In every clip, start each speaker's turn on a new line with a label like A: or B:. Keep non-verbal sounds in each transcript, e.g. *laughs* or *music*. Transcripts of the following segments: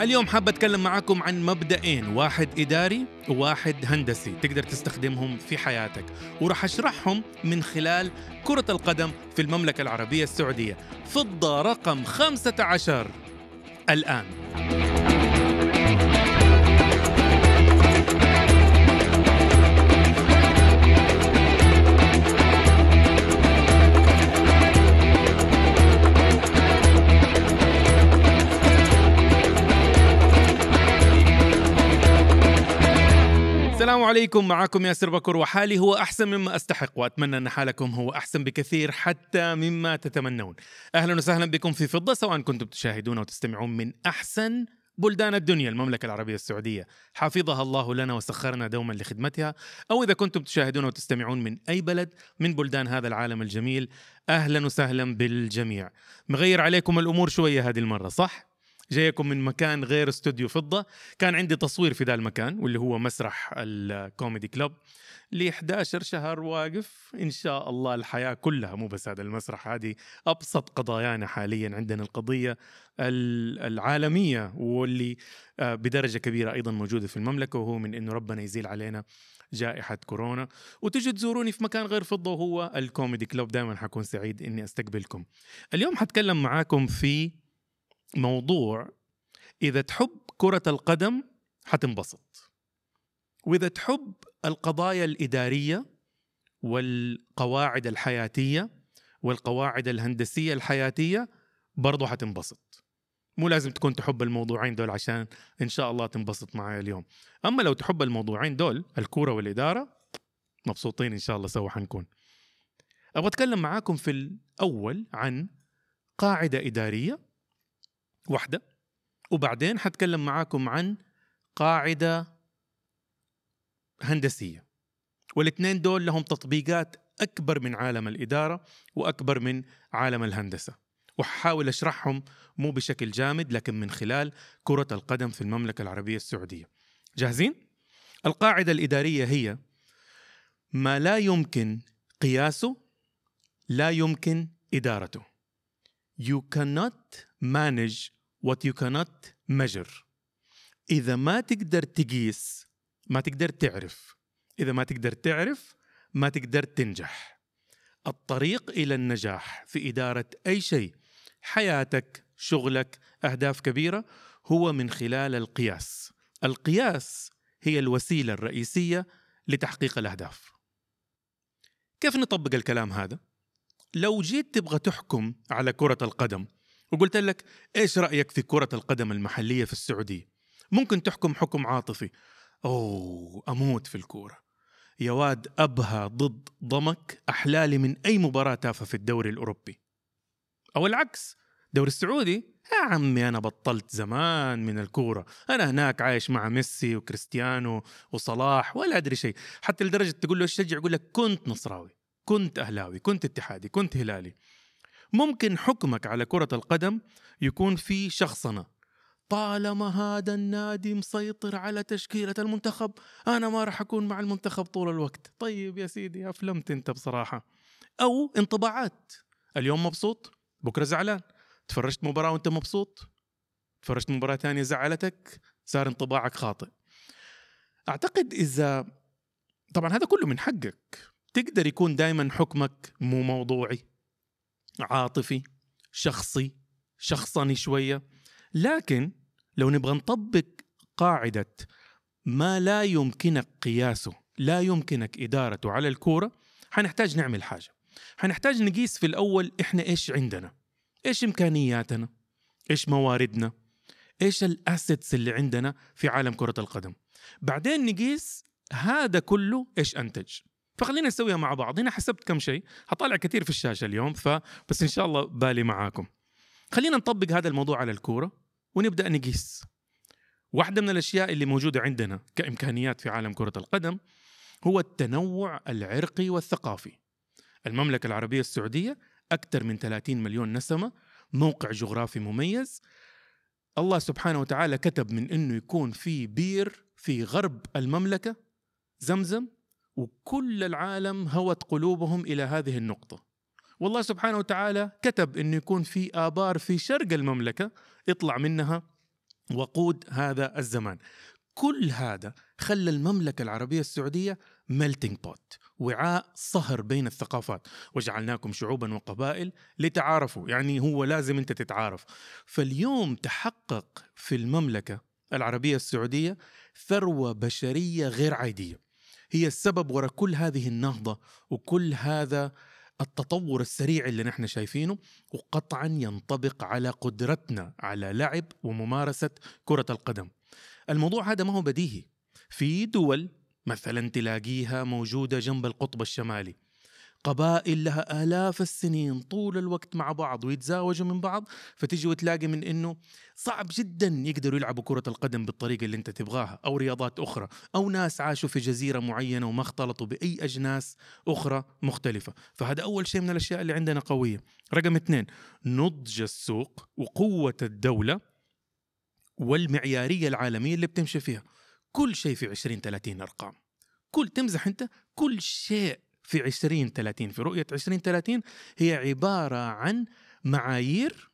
A: اليوم حاب أتكلم معاكم عن مبدأين واحد إداري وواحد هندسي تقدر تستخدمهم في حياتك. وراح أشرحهم من خلال كرة القدم في المملكة العربية السعودية. فضة رقم 15 الآن. عليكم معكم ياسر بكر وحالي هو أحسن مما أستحق وأتمنى أن حالكم هو أحسن بكثير حتى مما تتمنون. أهلا وسهلا بكم في فضة سواء كنتم تشاهدون وتستمعون من أحسن بلدان الدنيا المملكة العربية السعودية. حفظها الله لنا وسخرنا دوما لخدمتها. أو إذا كنتم تشاهدون وتستمعون من أي بلد من بلدان هذا العالم الجميل أهلا وسهلا بالجميع. مغير عليكم الأمور شوية هذه المرة صح؟ جايكم من مكان غير استوديو فضة. كان عندي تصوير في ذا المكان واللي هو مسرح ال Comedy Club ل 11 شهر واقف. إن شاء الله الحياة كلها مو بس هذا المسرح هذه أبسط قضايانا حاليا عندنا القضية العالمية واللي آه، بدرجة كبيرة أيضا موجودة في المملكة وهو من إنه ربنا يزيل علينا جائحة كورونا. وتجوا تزوروني في مكان غير فضة وهو ال Comedy Club دائما حكون سعيد إني أستقبلكم. اليوم حتكلم معاكم في موضوع إذا تحب كرة القدم حتنبسط. وإذا تحب القضايا الإدارية والقواعد الحياتية والقواعد الهندسية الحياتية برضو حتنبسط. مو لازم تكون تحب الموضوعين دول عشان إن شاء الله تنبسط معي اليوم. أما لو تحب الموضوعين دول الكورة والإدارة مبسوطين إن شاء الله سوا حنكون. أبغى أتكلم معاكم في الأول عن قاعدة إدارية واحدة. وبعدين حتكلم معاكم عن قاعدة هندسية. والاثنين دول لهم تطبيقات أكبر من عالم الإدارة وأكبر من عالم الهندسة. وحاول أشرحهم مو بشكل جامد لكن من خلال كرة القدم في المملكة العربية السعودية. جاهزين؟ القاعدة الإدارية هي ما لا يمكن قياسه لا يمكن إدارته. You cannot manage what you cannot measure. إذا ما تقدر تقيس ما تقدر تعرف. إذا ما تقدر تعرف ما تقدر تنجح. الطريق إلى النجاح في إدارة أي شيء حياتك شغلك أهداف كبيرة هو من خلال القياس. القياس هي الوسيلة الرئيسية لتحقيق الأهداف. كيف نطبق الكلام هذا؟ لو جيت تبغى تحكم على كرة القدم وقلت لك إيش رأيك في كرة القدم المحلية في السعودية؟ ممكن تحكم حكم عاطفي. أوه أموت في الكورة. يا واد أبها ضد ضمك أحلالي من أي مباراة تافهة في الدوري الأوروبي. أو العكس الدوري السعودي؟ يا عمي أنا بطلت زمان من الكورة. أنا هناك عايش مع ميسي وكريستيانو وصلاح ولا أدري شيء. حتى لدرجة تقول له إيش تشجع يقول لك كنت نصراوي كنت أهلاوي كنت اتحادي كنت هلالي. ممكن حكمك على كرة القدم يكون في شخصنة طالما هذا النادي مسيطر على تشكيلة المنتخب أنا ما راح أكون مع المنتخب طول الوقت. طيب يا سيدي أفلمت أنت بصراحة. أو انطباعات. اليوم مبسوط بكرة زعلان. تفرجت مباراة وأنت مبسوط؟ تفرجت مباراة ثانية زعلتك؟ صار انطباعك خاطئ. أعتقد إذا طبعا هذا كله من حقك. تقدر يكون دائما حكمك مو موضوعي. عاطفي شخصي شخصني شوية. لكن لو نبغى نطبق قاعدة ما لا يمكنك قياسه لا يمكنك إدارته على الكورة حنحتاج نعمل حاجة. حنحتاج نقيس في الأول إحنا إيش عندنا؟ إيش إمكانياتنا؟ إيش مواردنا؟ إيش الأسيتس اللي عندنا في عالم كرة القدم؟ بعدين نقيس هذا كله إيش أنتج. فخلينا نسويها مع بعض. هنا حسبت كم شيء. حطالع كثير في الشاشة اليوم فبس إن شاء الله بالي معاكم. خلينا نطبق هذا الموضوع على الكورة ونبدأ نقيس. واحدة من الأشياء اللي موجودة عندنا كإمكانيات في عالم كرة القدم هو التنوع العرقي والثقافي. المملكة العربية السعودية أكثر من 30 مليون نسمة موقع جغرافي مميز. الله سبحانه وتعالى كتب من إنه يكون في بير في غرب المملكة زمزم وكل العالم هوت قلوبهم إلى هذه النقطة. والله سبحانه وتعالى كتب انه يكون في آبار في شرق المملكة يطلع منها وقود هذا الزمان. كل هذا خلى المملكة العربية السعودية melting pot وعاء صهر بين الثقافات. وجعلناكم شعوبا وقبائل لتعارفوا يعني هو لازم أنت تتعارف. فاليوم تحقق في المملكة العربية السعودية ثروة بشرية غير عادية. هي السبب وراء كل هذه النهضة وكل هذا التطور السريع اللي نحن شايفينه وقطعا ينطبق على قدرتنا على لعب وممارسة كرة القدم. الموضوع هذا ما هو بديهي. في دول مثلا تلاقيها موجودة جنب القطب الشمالي قبائل لها آلاف السنين طول الوقت مع بعض ويتزاوجوا من بعض فتيجي وتلاقي من إنه صعب جدا يقدروا يلعبوا كرة القدم بالطريقة اللي أنت تبغاها أو رياضات أخرى أو ناس عاشوا في جزيرة معينة وما اختلطوا بأي أجناس أخرى مختلفة. فهذا أول شيء من الأشياء اللي عندنا قوية. رقم اثنين نضج السوق وقوة الدولة والمعيارية العالمية اللي بتمشي فيها. كل شيء في 20 30 أرقام. كل تمزح أنت كل شيء. في 20 30 في رؤية 20 30 هي عبارة عن معايير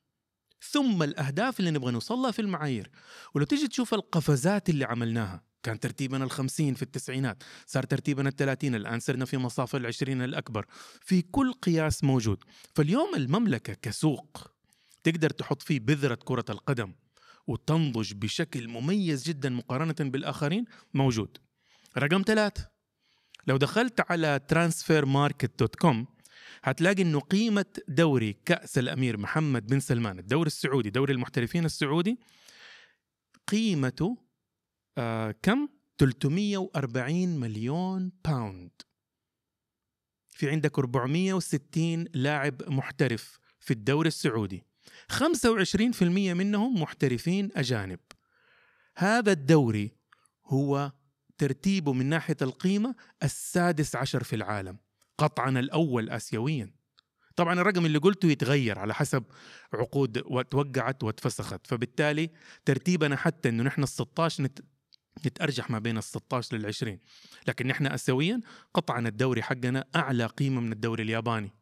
A: ثم الأهداف اللي نبغى نوصلها في المعايير. ولو تيجي تشوف القفزات اللي عملناها كان ترتيبنا الخمسين في التسعينات صار ترتيبنا الثلاثين الآن صرنا في مصاف العشرين الأكبر في كل قياس موجود. فاليوم المملكة كسوق تقدر تحط فيه بذرة كرة القدم وتنضج بشكل مميز جدا مقارنة بالآخرين موجود. رقم ثلاثة لو دخلت على Transfermarkt dot com هتلاقي إنه قيمة دوري كأس الأمير محمد بن سلمان الدوري السعودي دوري المحترفين السعودي قيمته آه كم؟ 340 مليون pound في عندك 460 لاعب محترف في الدوري السعودي. 25% منهم محترفين أجانب. هذا الدوري هو ترتيبه من ناحية القيمة السادس عشر في العالم قطعا الأول آسيويا. طبعا الرقم اللي قلته يتغير على حسب عقود وتوقعت واتفسخت فبالتالي ترتيبنا حتى إنه نحن ال 16 نت... نتأرجح ما بين ال 16 لل 20 لكن نحن اسيويا قطعا الدوري حقنا أعلى قيمة من الدوري الياباني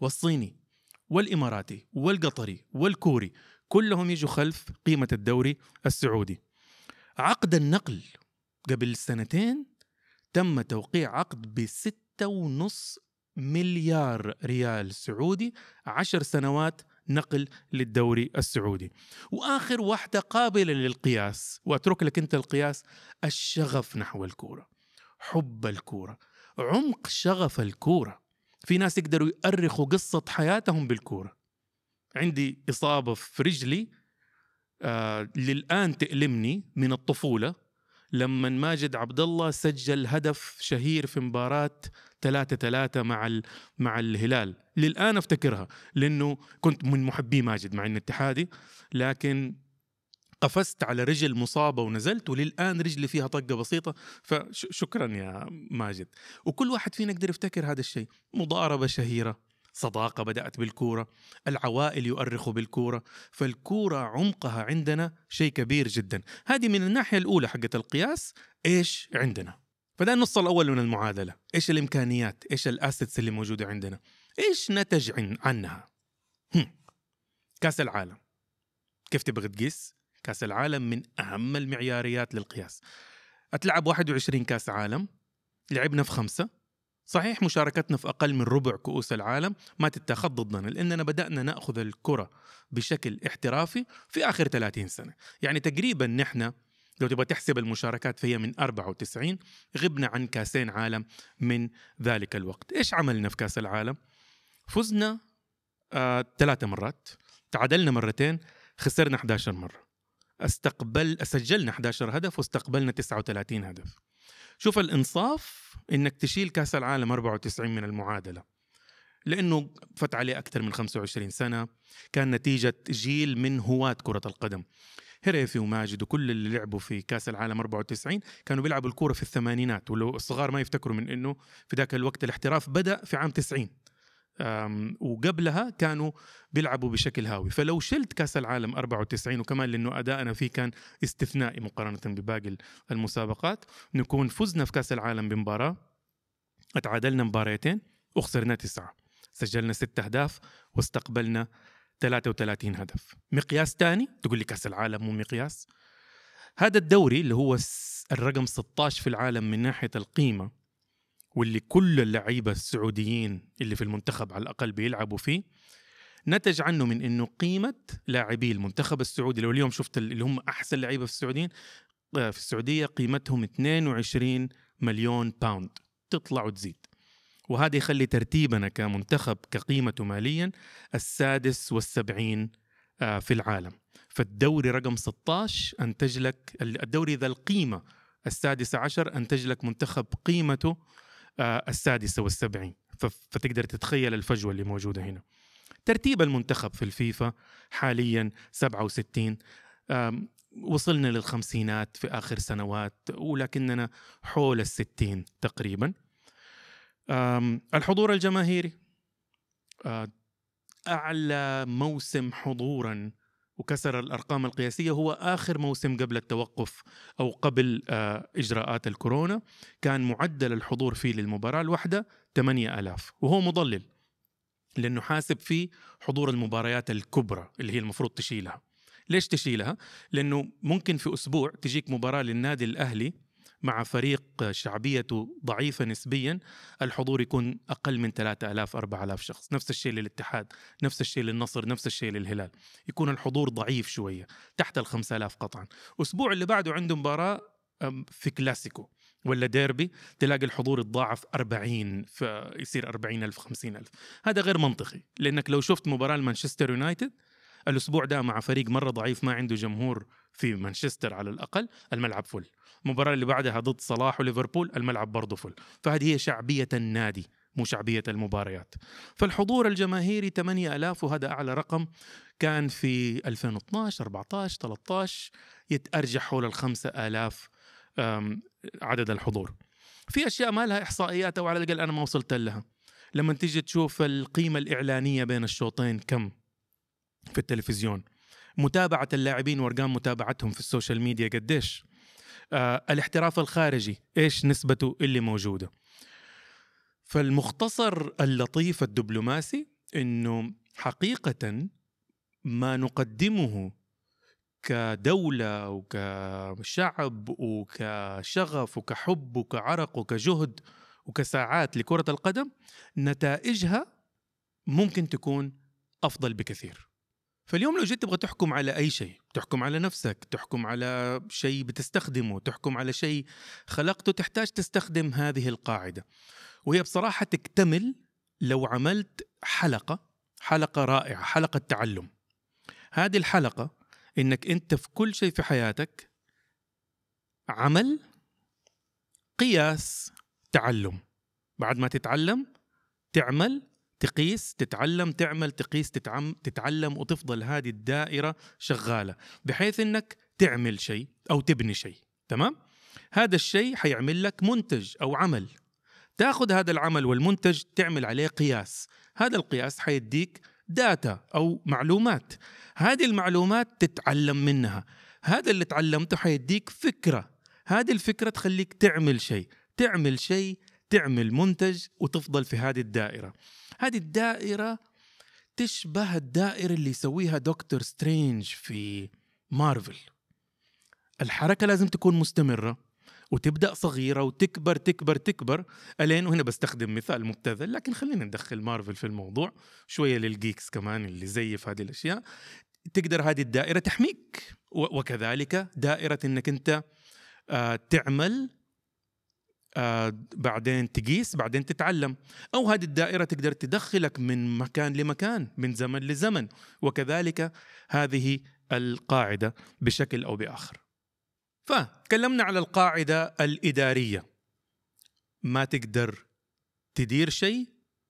A: والصيني والإماراتي والقطري والكوري كلهم يجوا خلف قيمة الدوري السعودي. عقد النقل قبل سنتين تم توقيع عقد بستة ونص مليار ريال سعودي عشر سنوات نقل للدوري السعودي. وآخر واحدة قابلة للقياس وأترك لك أنت القياس الشغف نحو الكورة حب الكورة عمق شغف الكورة. في ناس يقدروا يؤرخوا قصة حياتهم بالكورة. عندي إصابة في رجلي آه للآن تألمني من الطفولة. لما ماجد عبد الله سجل هدف شهير في مباراة 3 3 مع مع الهلال. للآن أفتكرها لأنه كنت من محبي ماجد مع انه اتحادي لكن قفزت على رجل مصابة ونزلت وللآن رجلي فيها طقة بسيطة فشكرا يا ماجد. وكل واحد فينا يقدر يفتكر هذا الشيء. مضاربة شهيرة. صداقة بدأت بالكورة العوائل يؤرخوا بالكورة فالكورة عمقها عندنا شيء كبير جدا. هذه من الناحية الأولى حقت القياس إيش عندنا؟ فده النص الأول من المعادلة. إيش الإمكانيات؟ إيش الأسيتس اللي موجودة عندنا؟ إيش نتج عن عنها؟ هم. كأس العالم. كيف تبغى تقيس؟ كأس العالم من أهم المعياريات للقياس. أتلعب 21 كأس عالم لعبنا في خمسة صحيح مشاركتنا في أقل من ربع كؤوس العالم ما تتاخذ ضدنا لأننا بدأنا نأخذ الكرة بشكل احترافي في آخر 30 سنة. يعني تقريبا نحن لو تبغى تحسب المشاركات فهي من 94 غبنا عن كأسين عالم من ذلك الوقت. إيش عملنا في كأس العالم؟ فزنا آه، ثلاثة مرات تعادلنا مرتين خسرنا 11 مرة. أستقبل سجلنا 11 هدف واستقبلنا 39 هدف. شوف الإنصاف إنك تشيل كأس العالم 94 من المعادلة لأنه فات عليه أكثر من 25 سنة كان نتيجة جيل من هواة كرة القدم. هريفي وماجد وكل اللي لعبوا في كأس العالم 94 كانوا بيلعبوا الكورة في الثمانينات ولو الصغار ما يفتكروا من إنه في ذاك الوقت الاحتراف بدأ في عام 90 وقبلها كانوا بيلعبوا بشكل هاوي. فلو شلت كأس العالم 94 وكمان لأنه أدائنا فيه كان استثنائي مقارنة بباقي المسابقات نكون فزنا في كأس العالم بمباراة اتعادلنا مباريتين وخسرنا تسعة. سجلنا ست أهداف واستقبلنا 33 هدف. مقياس تاني؟ تقول لي كأس العالم مو مقياس. هذا الدوري اللي هو الرقم 16 في العالم من ناحية القيمة واللي كل اللعيبة السعوديين اللي في المنتخب على الأقل بيلعبوا فيه نتج عنه من إنه قيمة لاعبي المنتخب السعودي. لو اليوم شفت اللي هم أحسن لعيبة في السعوديين آه، في السعودية قيمتهم 22 مليون باوند تطلع وتزيد. وهذا يخلي ترتيبنا كمنتخب كقيمته ماليا السادس والسبعين آه، في العالم. فالدوري رقم 16 أنتج لك الدوري ذا القيمة السادسة عشر أنتج لك منتخب قيمته السادسة والسبعين. فتقدر تتخيل الفجوة اللي موجودة هنا. ترتيب المنتخب في الفيفا حاليا 67 وصلنا للخمسينات في آخر سنوات ولكننا حول الستين تقريبا. الحضور الجماهيري. آه، أعلى موسم حضورا وكسر الأرقام القياسية هو آخر موسم قبل التوقف أو قبل آه، إجراءات الكورونا كان معدل الحضور فيه للمباراة الواحدة 8000 وهو مضلل لأنه حاسب فيه حضور المباريات الكبرى اللي هي المفروض تشيلها ليش تشيلها؟ لأنه ممكن في أسبوع تجيك مباراة للنادي الأهلي مع فريق شعبيته ضعيفة نسبيا الحضور يكون أقل من 3000 4000 شخص. نفس الشيء للاتحاد نفس الشيء للنصر نفس الشيء للهلال. يكون الحضور ضعيف شوية تحت ال 5000 قطعا. أسبوع اللي بعده عنده مباراة في كلاسيكو ولا ديربي تلاقي الحضور يتضاعف 40 فيصير 40 ألف 50 ألف هذا غير منطقي لأنك لو شفت مباراة لمانشستر يونايتد الأسبوع ده مع فريق مرة ضعيف ما عنده جمهور في مانشستر على الأقل الملعب فل. المباراة اللي بعدها ضد صلاح وليفربول الملعب برضه فل. فهذه هي شعبية النادي مو شعبية المباريات. فالحضور الجماهيري 8000 وهذا أعلى رقم كان في 2012 14 13 يتأرجح حول ال 5000 عدد الحضور. في أشياء ما لها إحصائيات أو على الأقل أنا ما وصلت لها. لما تيجي تشوف القيمة الإعلانية بين الشوطين كم؟ في التلفزيون. متابعة اللاعبين وأرقام متابعتهم في ال social media قديش؟ آه الاحتراف الخارجي إيش نسبته اللي موجودة. فالمختصر اللطيف الدبلوماسي إنه حقيقة ما نقدمه كدولة وكشعب وكشغف وكحب وكعرق وكجهد وكساعات لكرة القدم نتائجها ممكن تكون أفضل بكثير. فاليوم لو جيت تبغى تحكم على أي شيء تحكم على نفسك تحكم على شيء بتستخدمه تحكم على شيء خلقته تحتاج تستخدم هذه القاعدة. وهي بصراحة تكتمل لو عملت حلقة حلقة رائعة حلقة تعلم. هذه الحلقة إنك أنت في كل شيء في حياتك عمل قياس تعلم. بعد ما تتعلم تعمل تقيس تتعلم تعمل تقيس تتعم تتعلم وتفضل هذه الدائرة شغالة بحيث إنك تعمل شيء أو تبني شيء تمام؟ هذا الشيء حيعمل لك منتج أو عمل. تأخذ هذا العمل والمنتج تعمل عليه قياس. هذا القياس حيديك داتا أو معلومات. هذه المعلومات تتعلم منها. هذا اللي تعلمته حيديك فكرة. هذه الفكرة تخليك تعمل شيء. تعمل شيء تعمل منتج وتفضل في هذه الدائرة. هذه الدائرة تشبه الدائرة اللي يسويها دكتور سترينج في مارفل. الحركة لازم تكون مستمرة وتبدأ صغيرة وتكبر تكبر تكبر. ألين وهنا بستخدم مثال مبتذل لكن خلينا ندخل مارفل في الموضوع شوية للجيكس كمان اللي زي في هذه الأشياء. تقدر هذه الدائرة تحميك وكذلك دائرة إنك أنت آه تعمل آه بعدين تقيس بعدين تتعلم. أو هذه الدائرة تقدر تدخلك من مكان لمكان من زمن لزمن. وكذلك هذه القاعدة بشكل أو بآخر. فتكلمنا على القاعدة الإدارية. ما تقدر تدير شيء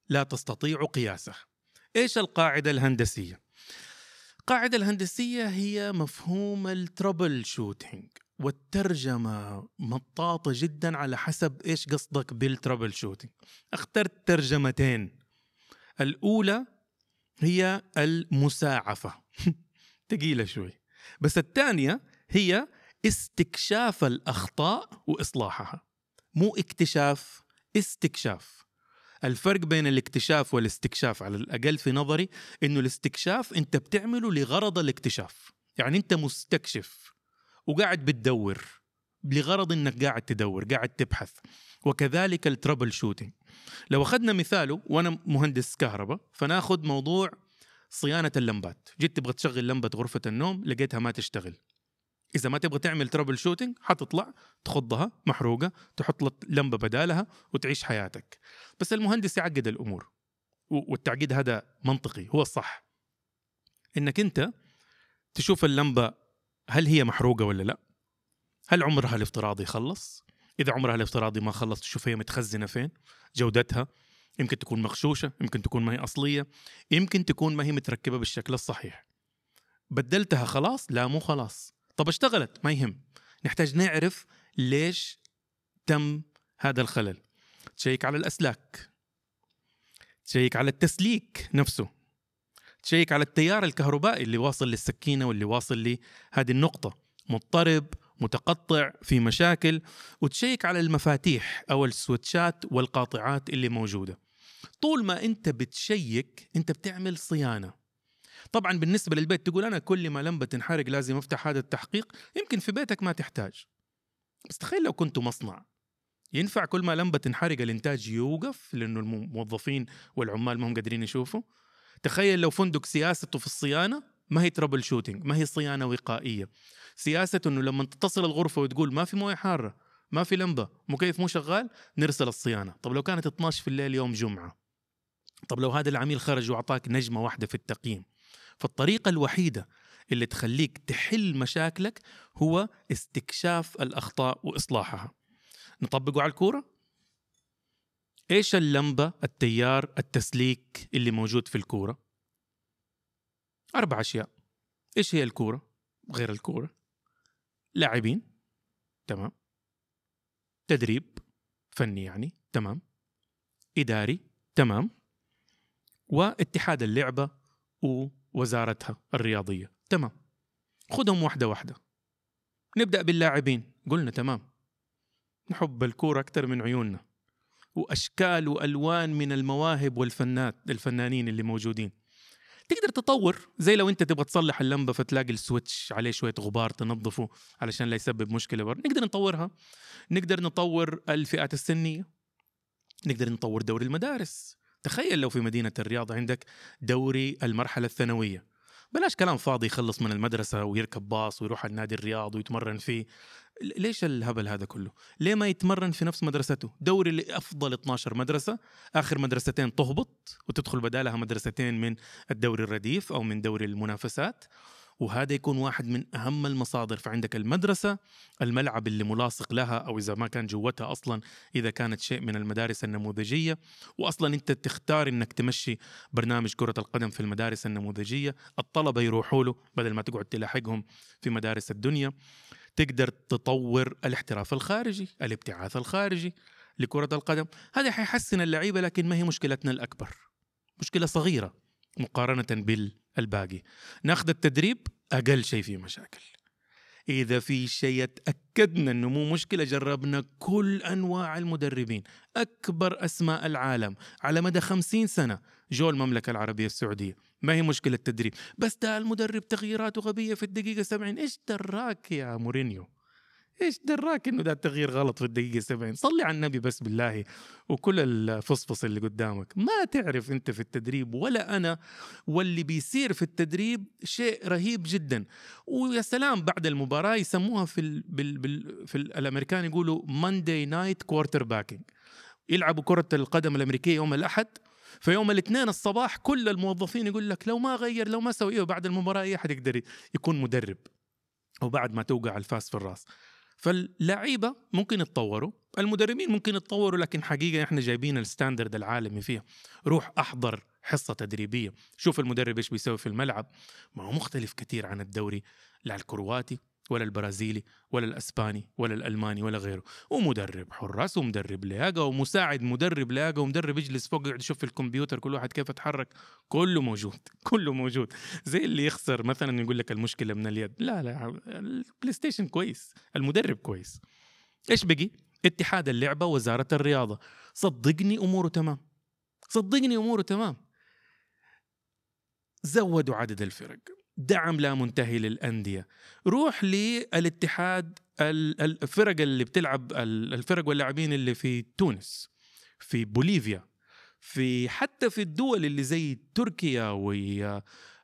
A: لا تستطيع قياسه. إيش القاعدة الهندسية؟ القاعده الهندسية هي مفهوم ال troubleshooting والترجمة مطاطة جدا على حسب إيش قصدك بال troubleshooting. أخترت ترجمتين. الأولى هي المساعفة. *laughs* تقيلة شوي. بس الثانية هي استكشاف الأخطاء وإصلاحها. مو اكتشاف استكشاف. الفرق بين الاكتشاف والاستكشاف على الأقل في نظري إنه الاستكشاف أنت بتعمله لغرض الاكتشاف. يعني أنت مستكشف. وقاعد بتدور لغرض إنك قاعد تدور قاعد تبحث. وكذلك ال troubleshooting. لو أخذنا مثاله وأنا مهندس كهرباء فناخذ موضوع صيانة اللمبات. جيت تبغى تشغل لمبة غرفة النوم لقيتها ما تشتغل. إذا ما تبغى تعمل troubleshooting حتطلع تلقاها محروقة تحط لمبة بدالها وتعيش حياتك. بس المهندس يعقد الأمور. والتعقيد هذا منطقي هو الصح إنك أنت تشوف اللمبة هل هي محروقة ولا لا؟ هل عمرها الافتراضي خلص؟ إذا عمرها الافتراضي ما خلص تشوف هي متخزنة فين جودتها. يمكن تكون مغشوشة يمكن تكون ما هي أصلية يمكن تكون ما هي متركبة بالشكل الصحيح. بدلتها خلاص؟ لا مو خلاص. طب اشتغلت؟ ما يهم. نحتاج نعرف ليش تم هذا الخلل. تـ check على الأسلاك. تـ check على التسليك نفسه. تـ check على التيار الكهربائي اللي واصل للسكينة واللي واصل لهذه النقطة. مضطرب متقطع في مشاكل وتـ check على المفاتيح أو السويتشات والقاطعات اللي موجودة. طول ما أنت بتـ check أنت بتعمل صيانة. طبعا بالنسبة للبيت تقول أنا كل ما لمبة تنحرق لازم أفتح هذا التحقيق. يمكن في بيتك ما تحتاج. بس تخيل لو كنت مصنع. ينفع كل ما لمبة تنحرق الإنتاج يوقف؟ لأنه الموظفين والعمال ما هم قادرين يشوفوا. تخيل لو فندق سياسته في الصيانة ما هي troubleshooting ما هي صيانة وقائية. سياسه إنه لما تتصل الغرفة وتقول ما في موية حارة ما في لمبة مكيف مو شغال نرسل الصيانة. طب لو كانت 12 في الليل يوم جمعة طب لو هذا العميل خرج وأعطاك نجمة واحدة في التقييم. فالطريقة الوحيدة اللي تخليك تحل مشاكلك هو استكشاف الأخطاء وإصلاحها. نطبقه على الكورة؟ إيش اللمبة التيار التسليك اللي موجود في الكورة؟ أربع أشياء. إيش هي الكورة؟ غير الكورة. لاعبين. تمام. تدريب. فني يعني. تمام. إداري. تمام. واتحاد اللعبة ووزارتها الرياضية. تمام. خذهم واحدة واحدة. نبدأ باللاعبين. قلنا تمام. نحب الكورة أكثر من عيوننا. وأشكال وألوان من المواهب والفنات الفنانين اللي موجودين. تقدر تطور زي لو أنت تبغى تصلح اللمبة فتلاقي السويتش عليه شوية غبار تنظفه علشان لا يسبب مشكلة بر نقدر نطورها. نقدر نطور الفئات السنية. نقدر نطور دوري المدارس. تخيل لو في مدينة الرياض عندك دوري المرحلة الثانوية. بلاش كلام فاضي يخلص من المدرسة ويركب باص ويروح على النادي الرياض ويتمرن فيه. ليش الهبل هذا كله؟ ليه ما يتمرن في نفس مدرسته؟ دوري لافضل 12 مدرسة آخر مدرستين تهبط وتدخل بدالها مدرستين من الدوري الرديف أو من دوري المنافسات وهذا يكون واحد من أهم المصادر. فعندك المدرسة الملعب اللي ملاصق لها أو إذا ما كان جوتها أصلا إذا كانت شيء من المدارس النموذجية. واصلا أنت تختار إنك تمشي برنامج كرة القدم في المدارس النموذجية. الطلبة يروحوا له بدل ما تقعد تلاحقهم في مدارس الدنيا. تقدر تطور الاحتراف الخارجي الابتعاث الخارجي لكرة القدم. هذا حيحسن اللعيبة لكن ما هي مشكلتنا الأكبر. مشكلة صغيرة مقارنة بالباقي. ناخذ التدريب أقل شيء فيه مشاكل. إذا في شيء تأكدنا أنه مو مشكلة جربنا كل أنواع المدربين. أكبر أسماء العالم على مدى خمسين سنة. جو المملكة العربية السعودية. ما هي مشكلة تدريب بس ده المدرب تغييراته غبية في الدقيقة 70 إيش دراك يا مورينيو؟ إيش دراك إنه ده التغيير غلط في الدقيقة 70 صلي على النبي بس بالله وكل الفصفص اللي قدامك. ما تعرف أنت في التدريب ولا أنا واللي بيصير في التدريب شيء رهيب جدا. ويا سلام بعد المباراة يسموها في ال بال بال في الأمريكان يقولوا Monday night quarterbacking يلعبوا كرة القدم الأمريكية يوم الأحد. فيوم الاثنين الصباح كل الموظفين يقول لك لو ما غير لو ما سوي إيه بعد المباراة أي أحد يقدر يكون مدرب وبعد ما توقع الفاس في الراس. فاللعيبة ممكن يتطوروا المدربين ممكن يتطوروا لكن حقيقة إحنا جايبين ال standard العالمي فيها. روح أحضر حصة تدريبية شوف المدرب إيش بيسوي في الملعب. ما هو مختلف كثير عن الدوري. لا الكرواتي ولا البرازيلي ولا الأسباني ولا الألماني ولا غيره. ومدرب حراس ومدرب لياقة ومساعد مدرب لياقة ومدرب يجلس فوق يقعد يشوف في الكمبيوتر كل واحد كيف يتحرك. كله موجود *laughs* كله موجود. زي اللي يخسر مثلا يقول لك المشكلة من اليد. لا لا البلاي ستيشن كويس المدرب كويس. إيش بقي؟ اتحاد اللعبة وزارة الرياضة. صدقني أموره تمام. صدقني أموره تمام. زودوا عدد الفرق. دعم لا منتهي للأندية. روح للاتحاد الفرق اللي بتلعب الفرق واللاعبين اللي في تونس في بوليفيا في حتى في الدول اللي زي تركيا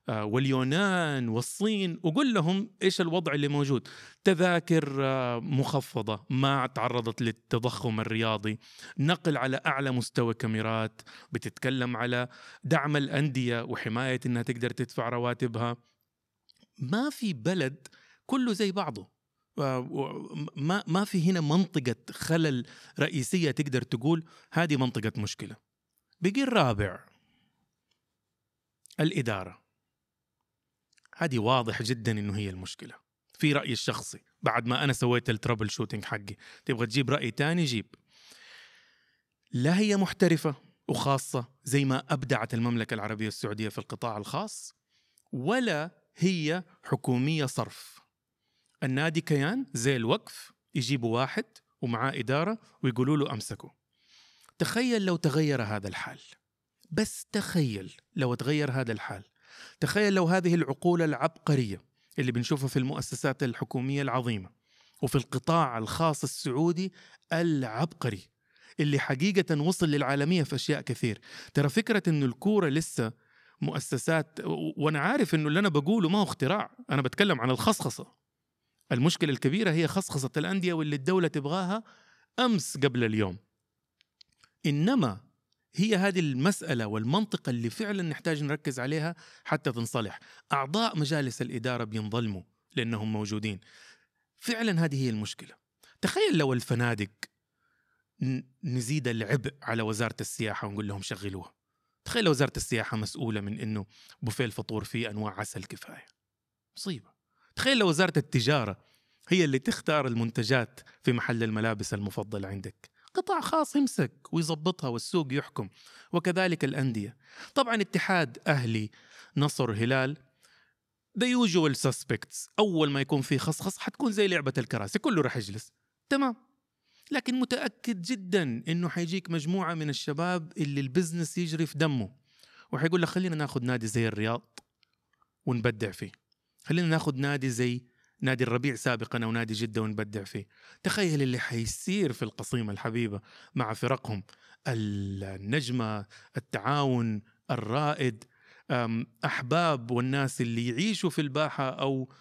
A: آه، واليونان والصين وقول لهم إيش الوضع اللي موجود. تذاكر آه، مخفضة ما تعرضت للتضخم الرياضي. نقل على أعلى مستوى كاميرات بتتكلم على دعم الأندية وحماية إنها تقدر تدفع رواتبها. ما في بلد كله زي بعضه. ما ما في هنا منطقة خلل رئيسية تقدر تقول هذه منطقة مشكلة. بقي الرابع الإدارة. هذه واضح جدا إنه هي المشكلة. في رايي الشخصي. بعد ما أنا سويت ال troubleshooting حقي. تبغى تجيب رأي تاني؟ جيب. لا هي محترفة وخاصة زي ما أبدعت المملكة العربية السعودية في القطاع الخاص ولا هي حكومية صرف. النادي كيان زي الوقف يجيبوا واحد ومعاه إدارة ويقولوا له امسكه تخيل لو تغير هذا الحال. بس تخيل لو تغير هذا الحال. تخيل لو هذه العقول العبقرية اللي بنشوفها في المؤسسات الحكومية العظيمة وفي القطاع الخاص السعودي العبقري اللي حقيقة وصل للعالمية في أشياء كثير. ترى فكرة إنه الكورة لسه مؤسسات وأنا عارف إنه اللي أنا بقوله ما هو اختراع أنا بتكلم عن الخصخصة. المشكلة الكبيرة هي خصخصة الأندية واللي الدولة تبغاها أمس قبل اليوم. إنما هي هذه المسألة والمنطقة اللي فعلا نحتاج نركز عليها حتى تنصلح. أعضاء مجالس الإدارة بينظلموا لأنهم موجودين. فعلا هذه هي المشكلة. تخيل لو الفنادق نزيد العبء على وزارة السياحة ونقول لهم شغلوها. تخيل لو وزارة السياحة مسؤولة من أنه بوفيه الفطور فيه أنواع عسل كفاية. مصيبة. تخيل لو وزارة التجارة هي اللي تختار المنتجات في محل الملابس المفضل عندك. قطاع خاص يمسك ويظبطها والسوق يحكم وكذلك الأندية. طبعا اتحاد أهلي نصر هلال the usual suspects. أول ما يكون في خصخص حتكون زي لعبة الكراسي كله راح يجلس. تمام. لكن متأكد جدا إنه حيجيك مجموعة من الشباب اللي البزنس يجري في دمه. وحيقول لك خلينا ناخذ نادي زي الرياض ونبدع فيه. خلينا ناخذ نادي زي نادي الربيع سابقا أو نادي جدة ونبدع فيه. تخيل اللي حيصير في القصيمة الحبيبة مع فرقهم. النجمة التعاون الرائد أحباب والناس اللي يعيشوا في الباحة أو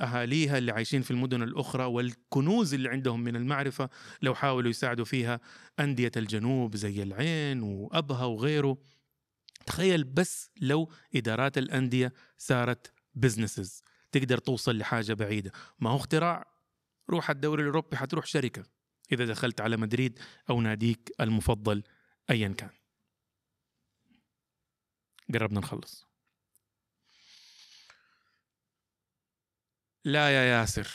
A: أهاليها اللي عايشين في المدن الأخرى والكنوز اللي عندهم من المعرفة لو حاولوا يساعدوا فيها أندية الجنوب زي العين وأبها وغيره. تخيل بس لو إدارات الأندية صارت بزنسز تقدر توصل لحاجة بعيدة. ما هو اختراع روح الدوري الأوروبي حتروح شركة. إذا دخلت على مدريد أو ناديك المفضل ايا كان. قربنا نخلص. لا يا ياسر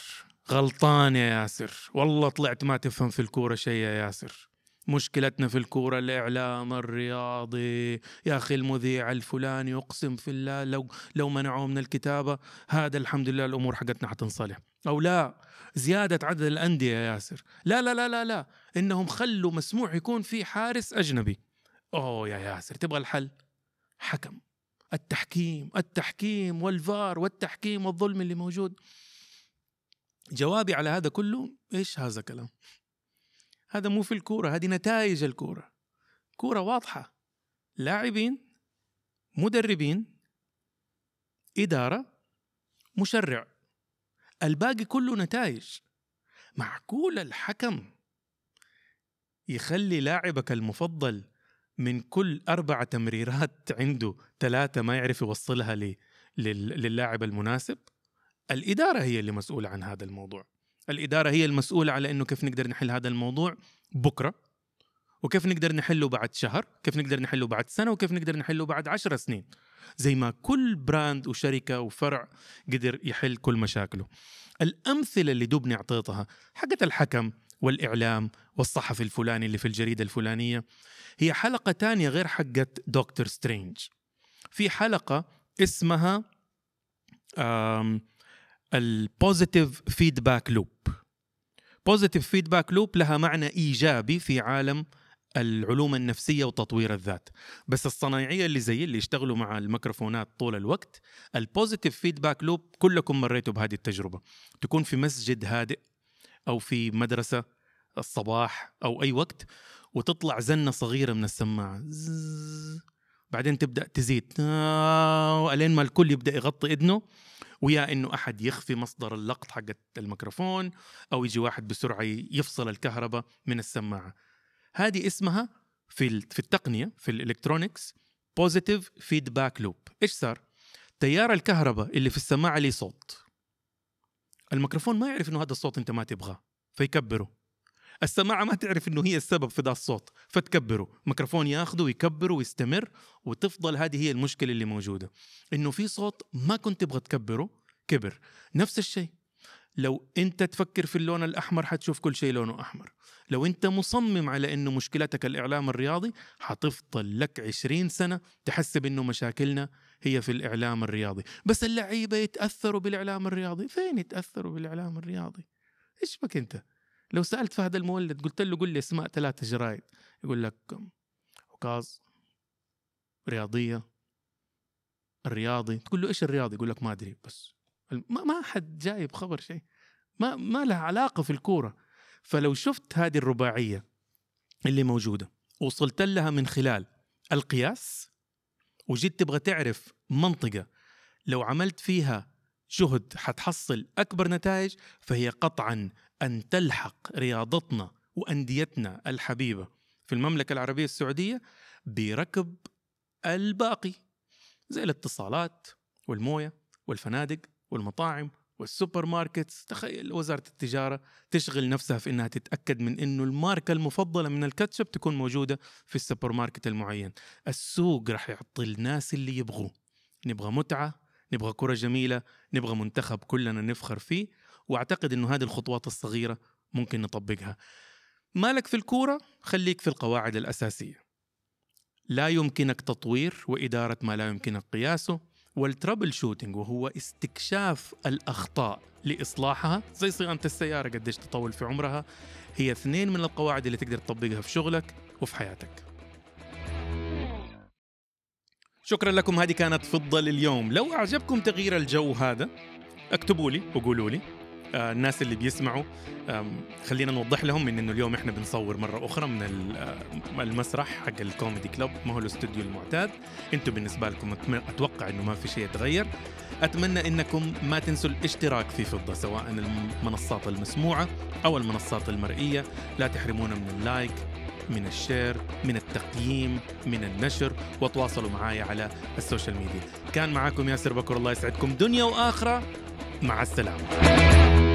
A: غلطان يا ياسر. والله طلعت ما تفهم في الكورة شيء يا ياسر. مشكلتنا في الكورة الإعلام الرياضي. يا أخي المذيع الفلاني أقسم في الله لو لو منعوه من الكتابة هذا الحمد لله الأمور حقتنا حتنصلح. أو لا زيادة عدد الأندية يا ياسر. لا لا لا لا لا. إنهم خلوا مسموح يكون في حارس أجنبي. أوه يا ياسر تبغى الحل؟ حكم. التحكيم التحكيم والفار والتحكيم والظلم اللي موجود. جوابي على هذا كله إيش هذا كلام؟ هذا مو في الكورة هذه نتائج الكورة. كورة واضحة. لاعبين مدربين إدارة مشرع. الباقي كله نتائج. معقول الحكم يخلي لاعبك المفضل من كل أربع تمريرات عنده ثلاثة ما يعرف يوصلها للاعب المناسب. الإدارة هي اللي مسؤولة عن هذا الموضوع. الإدارة هي المسؤولة على إنه كيف نقدر نحل هذا الموضوع بكرة وكيف نقدر نحله بعد شهر كيف نقدر نحله بعد سنة وكيف نقدر نحله بعد عشر سنين. زي ما كل brand وشركة وفرع قدر يحل كل مشاكله. الأمثلة اللي دوبني أعطيتها حقت الحكم والإعلام والصحفي الفلاني اللي في الجريدة الفلانية. هي حلقة تانية غير حقت دكتور سترينج. في حلقة اسمها ال positive feedback loop. positive feedback loop لها معنى إيجابي في عالم العلوم النفسية وتطوير الذات. بس الصنايعية اللي زي اللي يشتغلوا مع الميكروفونات طول الوقت ال positive feedback loop كلكم مريتوا بهذه التجربة. تكون في مسجد هادئ أو في مدرسة الصباح أو أي وقت وتطلع زنة صغيرة من السماعة. بعدين تبدأ تزيد. آه، الين ما الكل يبدأ يغطي اذنه ويا إنه أحد يطفي مصدر اللقط حق الميكروفون أو يجي واحد بسرعة يفصل الكهرباء من السماعة. هذه اسمها في في التقنية في ال electronics positive feedback loop إيش صار؟ تيار الكهرباء اللي في السماعة ليه صوت. الميكروفون ما يعرف إنه هذا الصوت أنت ما تبغاه فيكبره. السماعة ما تعرف إنه هي السبب في ذا الصوت فتكبره. ميكروفون ياخذه ويكبره ويستمر وتفضل هذه هي المشكلة اللي موجودة. إنه في صوت ما كنت تبغى تكبره كبر. نفس الشيء. لو أنت تفكر في اللون الأحمر حتشوف كل شيء لونه أحمر. لو أنت مصمم على إنه مشكلتك الإعلام الرياضي حتفضل لك عشرين سنة تحسب إنه مشاكلنا هي في الإعلام الرياضي. بس اللعيبة يتأثروا بالإعلام الرياضي. فين يتأثروا بالإعلام الرياضي؟ إيش بك أنت؟ لو سألت فهد المولد قلت له قل لي أسماء ثلاثة جرايد. يقول لك عكاظ رياضية الرياضي. تقول له إيش الرياضي؟ يقول لك ما أدري بس ما ما حد جايب خبر شيء. ما ما لها علاقة في الكورة. فلو شفت هذه الرباعية اللي موجودة وصلت لها من خلال القياس وجيت تبغى تعرف منطقة. لو عملت فيها جهد حتحصل أكبر نتائج فهي قطعا أن تلحق رياضتنا وأنديتنا الحبيبة في المملكة العربية السعودية بركب الباقي زي الاتصالات والموية والفنادق والمطاعم وال supermarkets تخيل وزارة التجارة تشغل نفسها في إنها تتأكد من إنه الماركة المفضلة من الكاتشب تكون موجودة في السوبر ماركت المعين. السوق راح يعطي الناس اللي يبغوه. نبغى متعة نبغى كرة جميلة نبغى منتخب كلنا نفخر فيه وأعتقد إنه هذه الخطوات الصغيرة ممكن نطبقها. مالك في الكورة؟ خليك في القواعد الأساسية. لا يمكنك تطوير وإدارة ما لا يمكنك قياسه. وال troubleshooting وهو استكشاف الأخطاء لإصلاحها. زي صيانة السيارة قديش تطول في عمرها. هي اثنين من القواعد اللي تقدر تطبقها في شغلك وفي حياتك. شكرا لكم. هذه كانت فضة لليوم. لو أعجبكم تغيير الجو هذا اكتبوا لي وقولوا لي. الناس اللي بيسمعوا. خلينا نوضح لهم من إنه اليوم إحنا بنصور مرة أخرى من آه، المسرح حق الكوميدي كلوب. ما هو الاستوديو المعتاد. أنتم بالنسبة لكم أتوقع إنه ما في شيء يتغير. أتمنى إنكم ما تنسوا الاشتراك في فضة سواء المنصات المسموعة أو المنصات المرئية. لا تحرمونا من اللايك من الشير من التقييم من النشر. وتواصلوا معي على السوشيال ميديا. كان معكم ياسر بكر الله يسعدكم. دنيا وآخرة. مع السلامة.